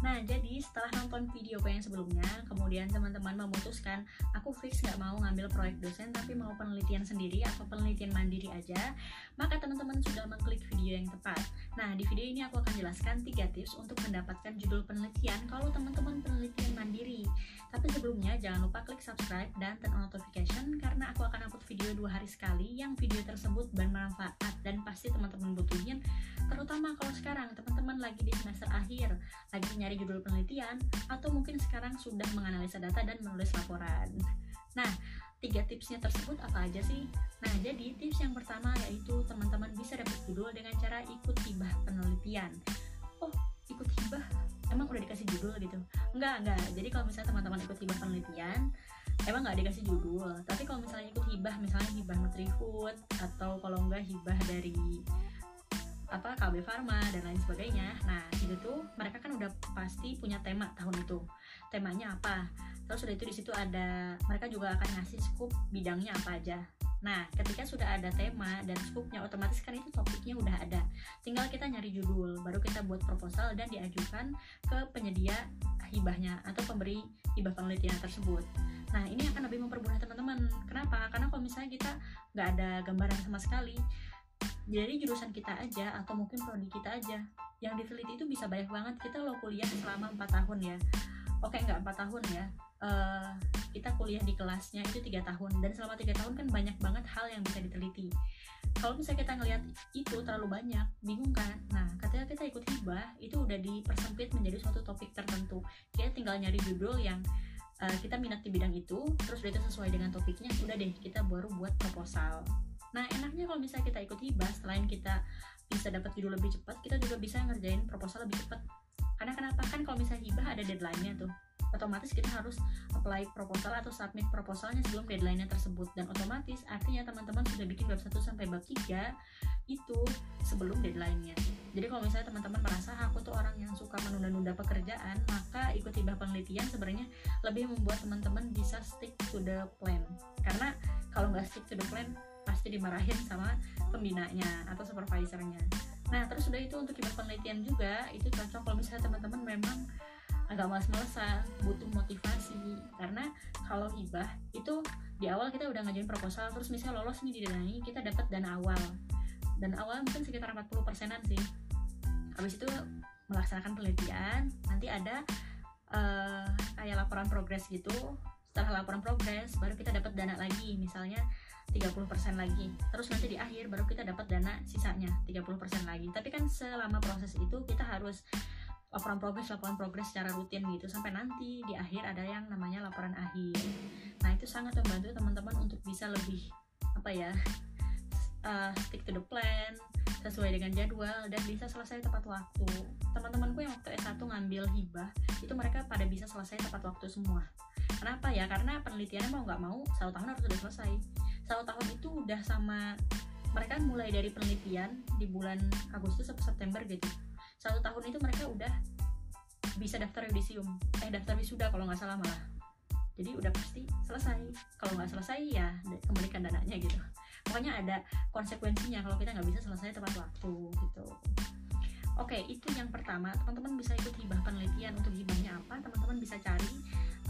Nah, jadi setelah nonton video yang sebelumnya, kemudian teman-teman memutuskan, aku fix nggak mau ngambil proyek dosen, tapi mau penelitian sendiri atau penelitian mandiri aja, maka teman-teman sudah mengklik video yang tepat. Nah, di video ini aku akan jelaskan tiga tips untuk mendapatkan judul penelitian kalau teman-teman penelitian sebelumnya, jangan lupa klik subscribe dan turn on notification, karena aku akan upload video dua hari sekali yang video tersebut bermanfaat dan pasti teman-teman butuhin, terutama kalau sekarang teman-teman lagi di semester akhir, lagi nyari judul penelitian, atau mungkin sekarang sudah menganalisa data dan menulis laporan. Nah, tiga tipsnya tersebut apa aja sih? Nah, jadi tips yang pertama yaitu teman-teman bisa dapat judul dengan cara ikut hibah penelitian. Oh, ikut hibah? Emang udah dikasih judul gitu? Enggak, enggak. Jadi kalau misalnya teman-teman ikut hibah penelitian, emang nggak dikasih judul. Tapi kalau misalnya ikut hibah, misalnya hibah Nutrifood, atau kalau enggak hibah dari apa KB Pharma dan lain sebagainya. Nah, itu tuh mereka kan udah pasti punya tema tahun itu. Temanya apa? Terus sudah itu di situ ada mereka juga akan ngasih scoop bidangnya apa aja. Nah, ketika sudah ada tema dan scoopnya otomatis kan itu topiknya udah ada. Tinggal kita nyari judul, baru kita buat proposal dan diajukan ke penyedia hibahnya atau pemberi hibah penelitian tersebut. Nah, ini akan lebih mempermudah teman-teman. Kenapa? Karena kalau misalnya kita nggak ada gambaran sama sekali, jadi jurusan kita aja atau mungkin prodi kita aja yang diteliti itu bisa banyak banget. Kita lo kuliah selama 4 tahun ya. Oke nggak empat tahun ya. Uh, kita kuliah di kelasnya itu tiga tahun. Dan selama tiga tahun kan banyak banget hal yang bisa diteliti. Kalau misalnya kita ngelihat itu terlalu banyak bingung kan? Nah ketika kita ikut hibah itu udah dipersempit menjadi suatu topik tertentu. Kita tinggal nyari judul yang uh, kita minat di bidang itu terus udah itu sesuai dengan topiknya udah deh kita baru buat proposal Nah, enaknya kalau misalnya kita ikut hibah, selain kita bisa dapat judul lebih cepat, kita juga bisa ngerjain proposal lebih cepat. Karena kenapa? Kan kalau misalnya hibah ada deadline-nya tuh. Otomatis kita harus apply proposal atau submit proposalnya sebelum deadline-nya tersebut. Dan otomatis artinya teman-teman sudah bikin bab 1 sampai bab 3 itu sebelum deadline-nya. Jadi kalau misalnya teman-teman merasa aku tuh orang yang suka menunda-nunda pekerjaan, maka ikut hibah penelitian sebenarnya lebih membuat teman-teman bisa stick to the plan. Karena kalau nggak stick to the plan, pasti dimarahin sama pembinanya atau supervisornya. Nah terus udah itu untuk kibat penelitian juga itu cocok kalau misalnya teman-teman memang agak males-malesan butuh motivasi. Karena kalau hibah itu di awal kita udah ngajuin proposal terus misalnya lolos nih didanai kita dapat dana awal. Dan awal mungkin sekitar 40 persenan sih. Habis itu melaksanakan penelitian nanti ada uh, kayak laporan progres gitu. Setelah laporan progres baru kita dapat dana lagi. Misalnya 30% lagi. Terus nanti di akhir baru kita dapat dana sisanya 30% lagi. Tapi kan selama proses itu kita harus laporan progres laporan progres secara rutin gitu. Sampai nanti di akhir ada yang namanya laporan akhir. Nah itu sangat membantu teman-teman untuk bisa lebih apa ya uh, stick to the plan sesuai dengan jadwal dan bisa selesai tepat waktu. Teman-temanku yang waktu S1 ngambil hibah itu mereka pada bisa selesai tepat waktu semua. Kenapa ya? Karena penelitiannya mau nggak mau satu tahun harus sudah selesai satu tahun itu udah sama mereka mulai dari penelitian di bulan Agustus atau September gitu. Satu tahun itu mereka udah bisa daftar yudisium. Eh daftar wisuda kalau nggak salah malah. Jadi udah pasti selesai. Kalau nggak selesai ya kembalikan dananya gitu. Pokoknya ada konsekuensinya kalau kita nggak bisa selesai tepat waktu gitu oke itu yang pertama. Teman-teman bisa ikut hibah penelitian untuk hibahnya apa. Teman-teman bisa cari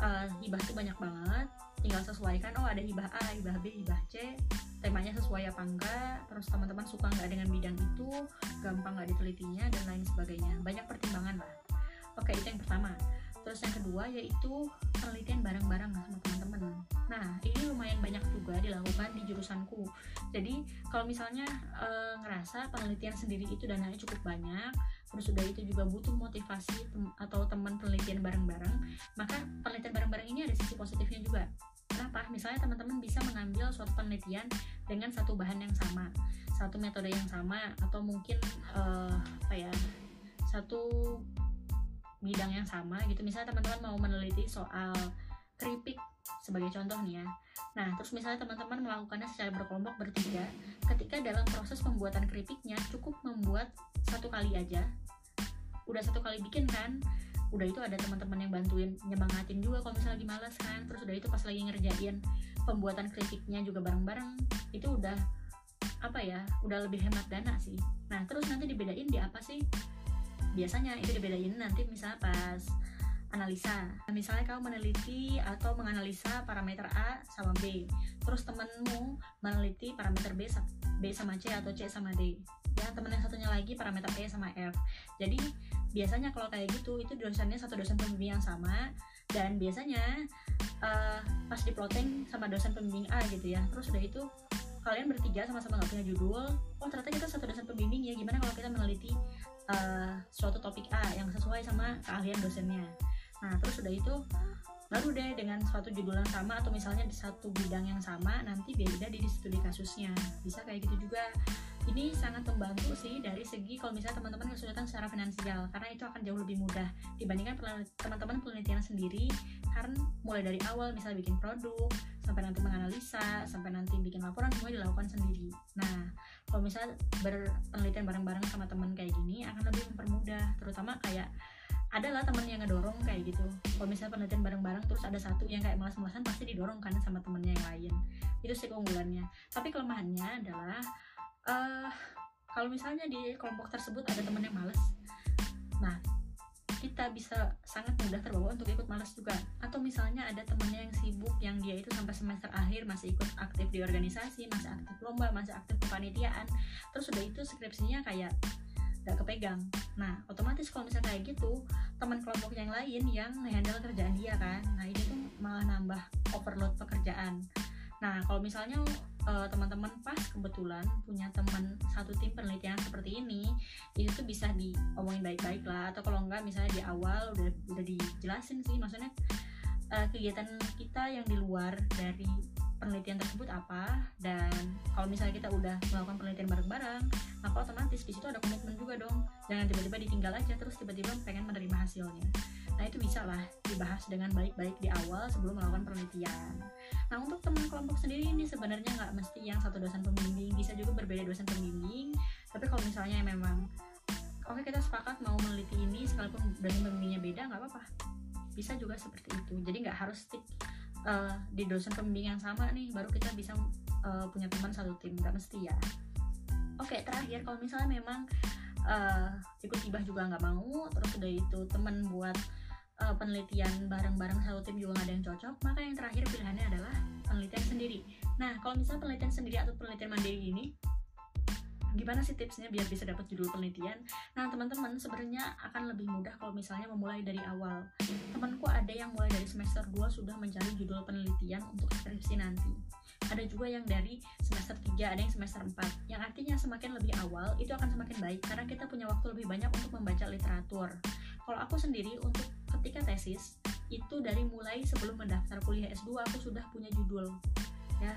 uh, hibah itu banyak banget. Tinggal sesuaikan oh ada hibah A, hibah B, hibah C. Temanya sesuai apa enggak. Terus teman-teman suka nggak dengan bidang itu gampang nggak ditelitinya dan lain sebagainya. Banyak pertimbangan lah. Oke itu yang pertama terus yang kedua yaitu penelitian bareng-bareng sama teman-teman. Nah ini lumayan banyak juga dilakukan di jurusanku. Jadi kalau misalnya e, ngerasa penelitian sendiri itu dananya cukup banyak terus sudah itu juga butuh motivasi tem atau teman penelitian bareng-bareng maka penelitian bareng-bareng ini ada sisi positifnya juga. Kenapa? Misalnya teman-teman bisa mengambil suatu penelitian dengan satu bahan yang sama, satu metode yang sama, atau mungkin uh, apa ya, satu bidang yang sama gitu. Misalnya teman-teman mau meneliti soal keripik sebagai contoh nih ya. Nah, terus misalnya teman-teman melakukannya secara berkelompok bertiga, ketika dalam proses pembuatan keripiknya cukup membuat satu kali aja, udah satu kali bikin kan, udah itu ada teman-teman yang bantuin nyemangatin juga kalau misalnya lagi malas kan terus udah itu pas lagi ngerjain pembuatan kritiknya juga bareng-bareng itu udah apa ya udah lebih hemat dana sih nah terus nanti dibedain di apa sih biasanya itu dibedain nanti misalnya pas analisa. Misalnya kamu meneliti atau menganalisa parameter A sama B. Terus temenmu meneliti parameter B, B sama C atau C sama D. Ya temen yang satunya lagi parameter E sama F. Jadi biasanya kalau kayak gitu itu dosennya satu dosen pembimbing yang sama. Dan biasanya uh, pas plotting sama dosen pembimbing A gitu ya. Terus udah itu kalian bertiga sama-sama nggak punya judul oh ternyata kita satu dosen pembimbing ya gimana kalau kita meneliti uh, suatu topik A yang sesuai sama keahlian dosennya. Nah terus udah itu baru deh dengan suatu judul yang sama atau misalnya di satu bidang yang sama nanti beda di studi kasusnya. Bisa kayak gitu juga. Ini sangat membantu sih dari segi kalau misalnya teman-teman kesulitan secara finansial karena itu akan jauh lebih mudah dibandingkan teman-teman penelitian sendiri. Karena mulai dari awal misalnya bikin produk sampai nanti menganalisa sampai nanti bikin laporan semua dilakukan sendiri. Nah kalau misalnya berpenelitian bareng-bareng sama teman kayak gini akan lebih mempermudah terutama kayak adalah temen yang ngedorong kayak gitu. Kalau misalnya penelitian bareng-bareng terus ada satu yang kayak malas-malasan pasti didorong kan sama temennya yang lain. Itu sih keunggulannya. Tapi kelemahannya adalah uh, kalau misalnya di kelompok tersebut ada temen yang males nah kita bisa sangat mudah terbawa untuk ikut malas juga. Atau misalnya ada temennya yang sibuk yang dia itu sampai semester akhir masih ikut aktif di organisasi masih aktif lomba masih aktif kepanitiaan. Terus udah itu skripsinya kayak gak kepegang. Nah otomatis kalau misalnya kayak gitu teman kelompok yang lain yang handle kerjaan dia kan nah ini tuh malah nambah overload pekerjaan nah kalau misalnya uh, teman-teman pas kebetulan punya teman satu tim penelitian seperti ini itu tuh bisa diomongin baik-baik lah. Atau kalau enggak misalnya di awal udah udah dijelasin sih maksudnya uh, kegiatan kita yang di luar dari penelitian tersebut apa. Dan kalau misalnya kita udah melakukan penelitian bareng-bareng maka otomatis di situ ada komitmen juga dong. Jangan tiba-tiba ditinggal aja terus tiba-tiba pengen menerima hasilnya. Nah itu bisa lah dibahas dengan baik-baik di awal sebelum melakukan penelitian nah untuk teman kelompok sendiri ini sebenarnya nggak mesti yang satu dosen pembimbing. Bisa juga berbeda dosen pembimbing. Tapi kalau misalnya memang oke okay, kita sepakat mau meneliti ini sekalipun dosen pembimbingnya beda nggak apa-apa. Bisa juga seperti itu. Jadi nggak harus stick uh, di dosen pembimbing yang sama nih baru kita bisa uh, punya teman satu tim. Nggak mesti ya. Oke terakhir kalau misalnya memang uh, ikut ibah juga nggak mau terus udah itu teman buat uh, penelitian bareng-bareng satu tim juga nggak ada yang cocok maka yang terakhir pilihannya adalah penelitian sendiri. Nah kalau misalnya penelitian sendiri atau penelitian mandiri ini gimana sih tipsnya biar bisa dapat judul penelitian? Nah teman-teman sebenarnya akan lebih mudah kalau misalnya memulai dari awal. Temanku ada yang mulai dari semester 2 sudah mencari judul penelitian untuk skripsi nanti. Ada juga yang dari semester 3 ada yang semester 4 yang artinya semakin lebih awal itu akan semakin baik karena kita punya waktu lebih banyak untuk membaca literatur kalau aku sendiri untuk ketika tesis itu dari mulai sebelum mendaftar kuliah S2 aku sudah punya judul. Ya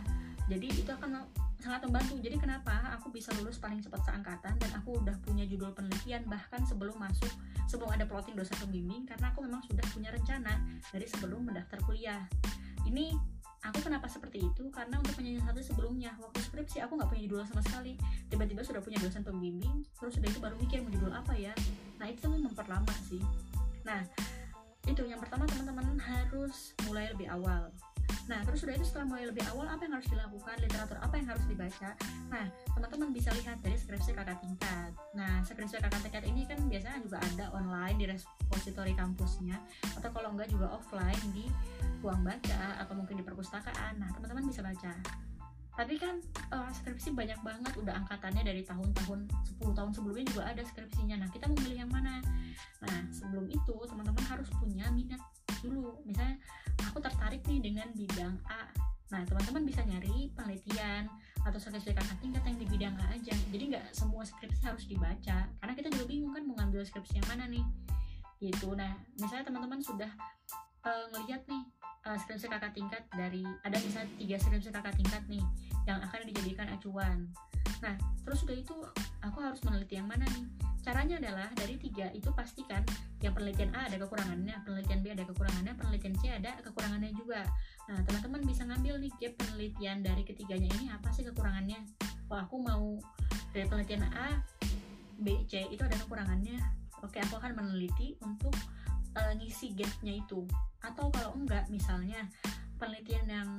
jadi itu akan sangat membantu. Jadi kenapa? Aku bisa lulus paling cepat seangkatan dan aku udah punya judul penelitian bahkan sebelum masuk sebelum ada plotting dosen pembimbing karena aku memang sudah punya rencana dari sebelum mendaftar kuliah. Ini aku kenapa seperti itu? Karena untuk menyiasati sebelumnya waktu skripsi aku nggak punya judul sama sekali. Tiba-tiba sudah punya dosen pembimbing terus sudah itu baru mikir mau judul apa ya nah itu memperlama sih nah itu yang pertama teman-teman harus mulai lebih awal Nah, terus sudah itu setelah mulai lebih awal apa yang harus dilakukan, literatur apa yang harus dibaca. Nah, teman-teman bisa lihat dari skripsi kakak tingkat. Nah, skripsi kakak tingkat ini kan biasanya juga ada online di repository kampusnya atau kalau enggak juga offline di ruang baca atau mungkin di perpustakaan. Nah, teman-teman bisa baca. Tapi kan uh, skripsi banyak banget udah angkatannya dari tahun-tahun 10 tahun sebelumnya juga ada skripsinya. Nah, kita mau milih yang mana? Nah, sebelum itu teman-teman harus punya minat dulu. Misalnya aku tertarik nih dengan bidang A nah teman-teman bisa nyari penelitian atau kakak tingkat yang di bidang A aja jadi nggak semua skripsi harus dibaca karena kita juga bingung kan mau ngambil skripsi yang mana nih gitu nah misalnya teman-teman sudah uh, ngelihat nih uh, skripsi kakak tingkat dari ada misalnya tiga skripsi kakak tingkat nih yang akan dijadikan acuan. Nah terus udah itu aku harus meneliti yang mana nih? Caranya adalah dari tiga itu pastikan yang penelitian A ada kekurangannya penelitian B ada kekurangannya penelitian C ada kekurangannya juga. Nah teman-teman bisa ngambil nih gap penelitian dari ketiganya ini apa sih kekurangannya? Oh aku mau dari penelitian A B C itu ada kekurangannya. Oke aku akan meneliti untuk uh, ngisi gapnya itu atau kalau enggak misalnya penelitian yang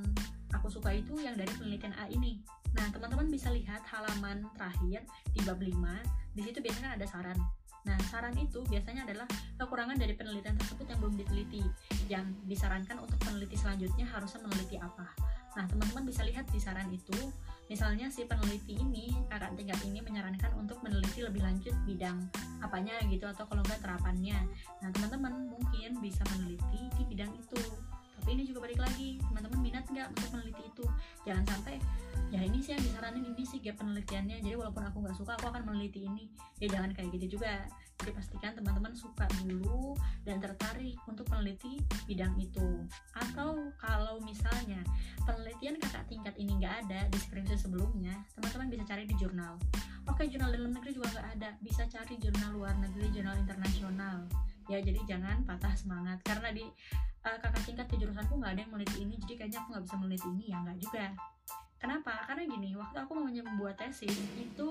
aku suka itu yang dari penelitian A ini nah teman-teman bisa lihat halaman terakhir di bab 5 di situ biasanya ada saran Nah, saran itu biasanya adalah kekurangan dari penelitian tersebut yang belum diteliti. Yang disarankan untuk peneliti selanjutnya harusnya meneliti apa. Nah, teman-teman bisa lihat di saran itu, misalnya si peneliti ini, kakak tingkat ini menyarankan untuk meneliti lebih lanjut bidang apanya gitu atau kalau enggak terapannya. Nah, teman-teman mungkin bisa meneliti di bidang itu. Tapi ini juga balik lagi, teman-teman minat nggak untuk meneliti itu? Jangan sampai ya ini sih yang disaranin ini sih gap penelitiannya. Jadi walaupun aku nggak suka, aku akan meneliti ini. Ya jangan kayak gitu juga. Jadi pastikan teman-teman suka dulu dan tertarik untuk meneliti bidang itu. Atau kalau misalnya penelitian kakak tingkat ini nggak ada di skripsi sebelumnya, teman-teman bisa cari di jurnal. Oke, jurnal dalam negeri juga nggak ada, bisa cari jurnal luar negeri, jurnal internasional. Ya, jadi jangan patah semangat. Karena di uh, kakak tingkat di jurusanku nggak ada yang meneliti ini, jadi kayaknya aku nggak bisa meneliti ini. Ya nggak juga. Kenapa? Karena gini, waktu aku mau membuat tesis itu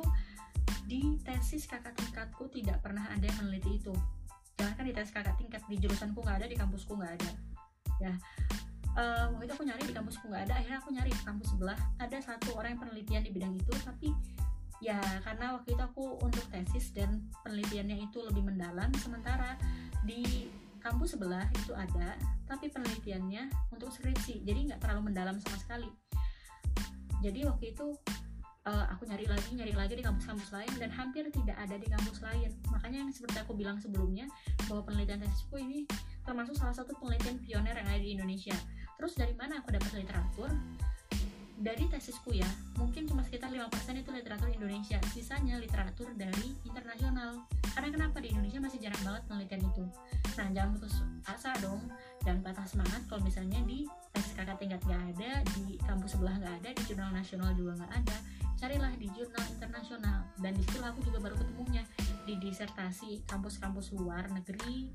di tesis kakak tingkatku tidak pernah ada yang meneliti itu. Jangan kan di tesis kakak tingkat di jurusanku nggak ada di kampusku nggak ada. Ya uh, waktu itu aku nyari di kampusku nggak ada. Akhirnya aku nyari di kampus sebelah. Ada satu orang yang penelitian di bidang itu tapi ya karena waktu itu aku untuk tesis dan penelitiannya itu lebih mendalam sementara di kampus sebelah itu ada tapi penelitiannya untuk skripsi jadi nggak terlalu mendalam sama sekali. Jadi waktu itu uh, aku nyari lagi nyari lagi di kampus-kampus lain dan hampir tidak ada di kampus lain. Makanya yang seperti aku bilang sebelumnya bahwa penelitian tesisku ini termasuk salah satu penelitian pionir yang ada di Indonesia. Terus dari mana aku dapat literatur dari tesisku ya mungkin cuma sekitar 5% itu literatur Indonesia. Sisanya literatur dari internasional. Karena kenapa? Di Indonesia masih jarang banget penelitian itu. Nah jangan putus asa dong. Dan patah semangat kalau misalnya di tesis kakak tingkat nggak ada di kampus sebelah nggak ada di jurnal nasional juga nggak ada carilah di jurnal internasional. Dan di situlah aku juga baru ketemunya. Di disertasi kampus-kampus luar negeri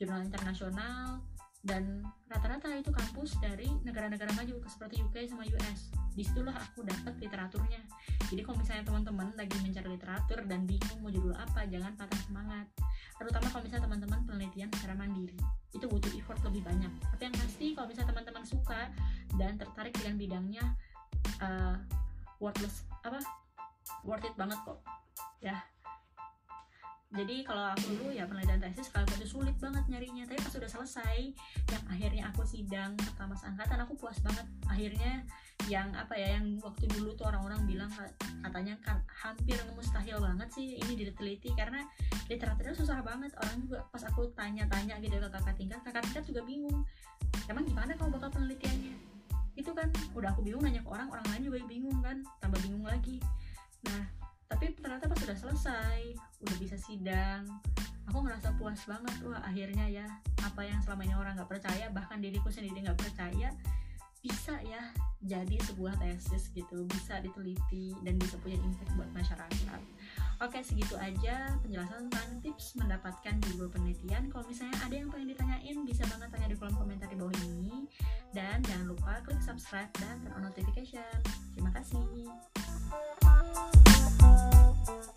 jurnal internasional dan rata-rata itu kampus dari negara-negara maju seperti UK sama US di situlah aku dapat literaturnya. Jadi kalau misalnya teman-teman lagi mencari literatur dan bingung mau judul apa jangan patah semangat. Terutama kalau misalnya teman-teman penelitian secara mandiri. Itu butuh effort lebih banyak. Tapi yang pasti kalau misalnya teman-teman suka dan tertarik dengan bidangnya uh, worthless apa? Worth it banget kok. Ya jadi kalau aku dulu ya penelitian tesis kalau itu sulit banget nyarinya. Tapi pas sudah selesai yang akhirnya aku sidang pertama angkatan aku puas banget. Akhirnya yang apa ya yang waktu dulu tuh orang-orang bilang katanya kan hampir mustahil banget sih ini diteliti. Karena literaturnya susah banget. Orang juga pas aku tanya-tanya gitu ke kakak tingkat kakak tingkat juga bingung. Emang gimana kamu bakal penelitiannya? Itu kan. Udah aku bingung nanya ke orang orang lain juga bingung kan. Tambah bingung lagi. Nah tapi ternyata pas sudah selesai udah bisa sidang aku ngerasa puas banget. Wah akhirnya ya apa yang selama ini orang nggak percaya bahkan diriku sendiri nggak percaya bisa ya jadi sebuah tesis gitu bisa diteliti dan bisa punya impact buat masyarakat. Oke segitu aja penjelasan tentang tips mendapatkan judul penelitian. Kalau misalnya ada yang pengen ditanyain bisa banget tanya di kolom komentar di bawah ini. Dan jangan lupa klik subscribe dan turn on notification. Terima kasih Thank you.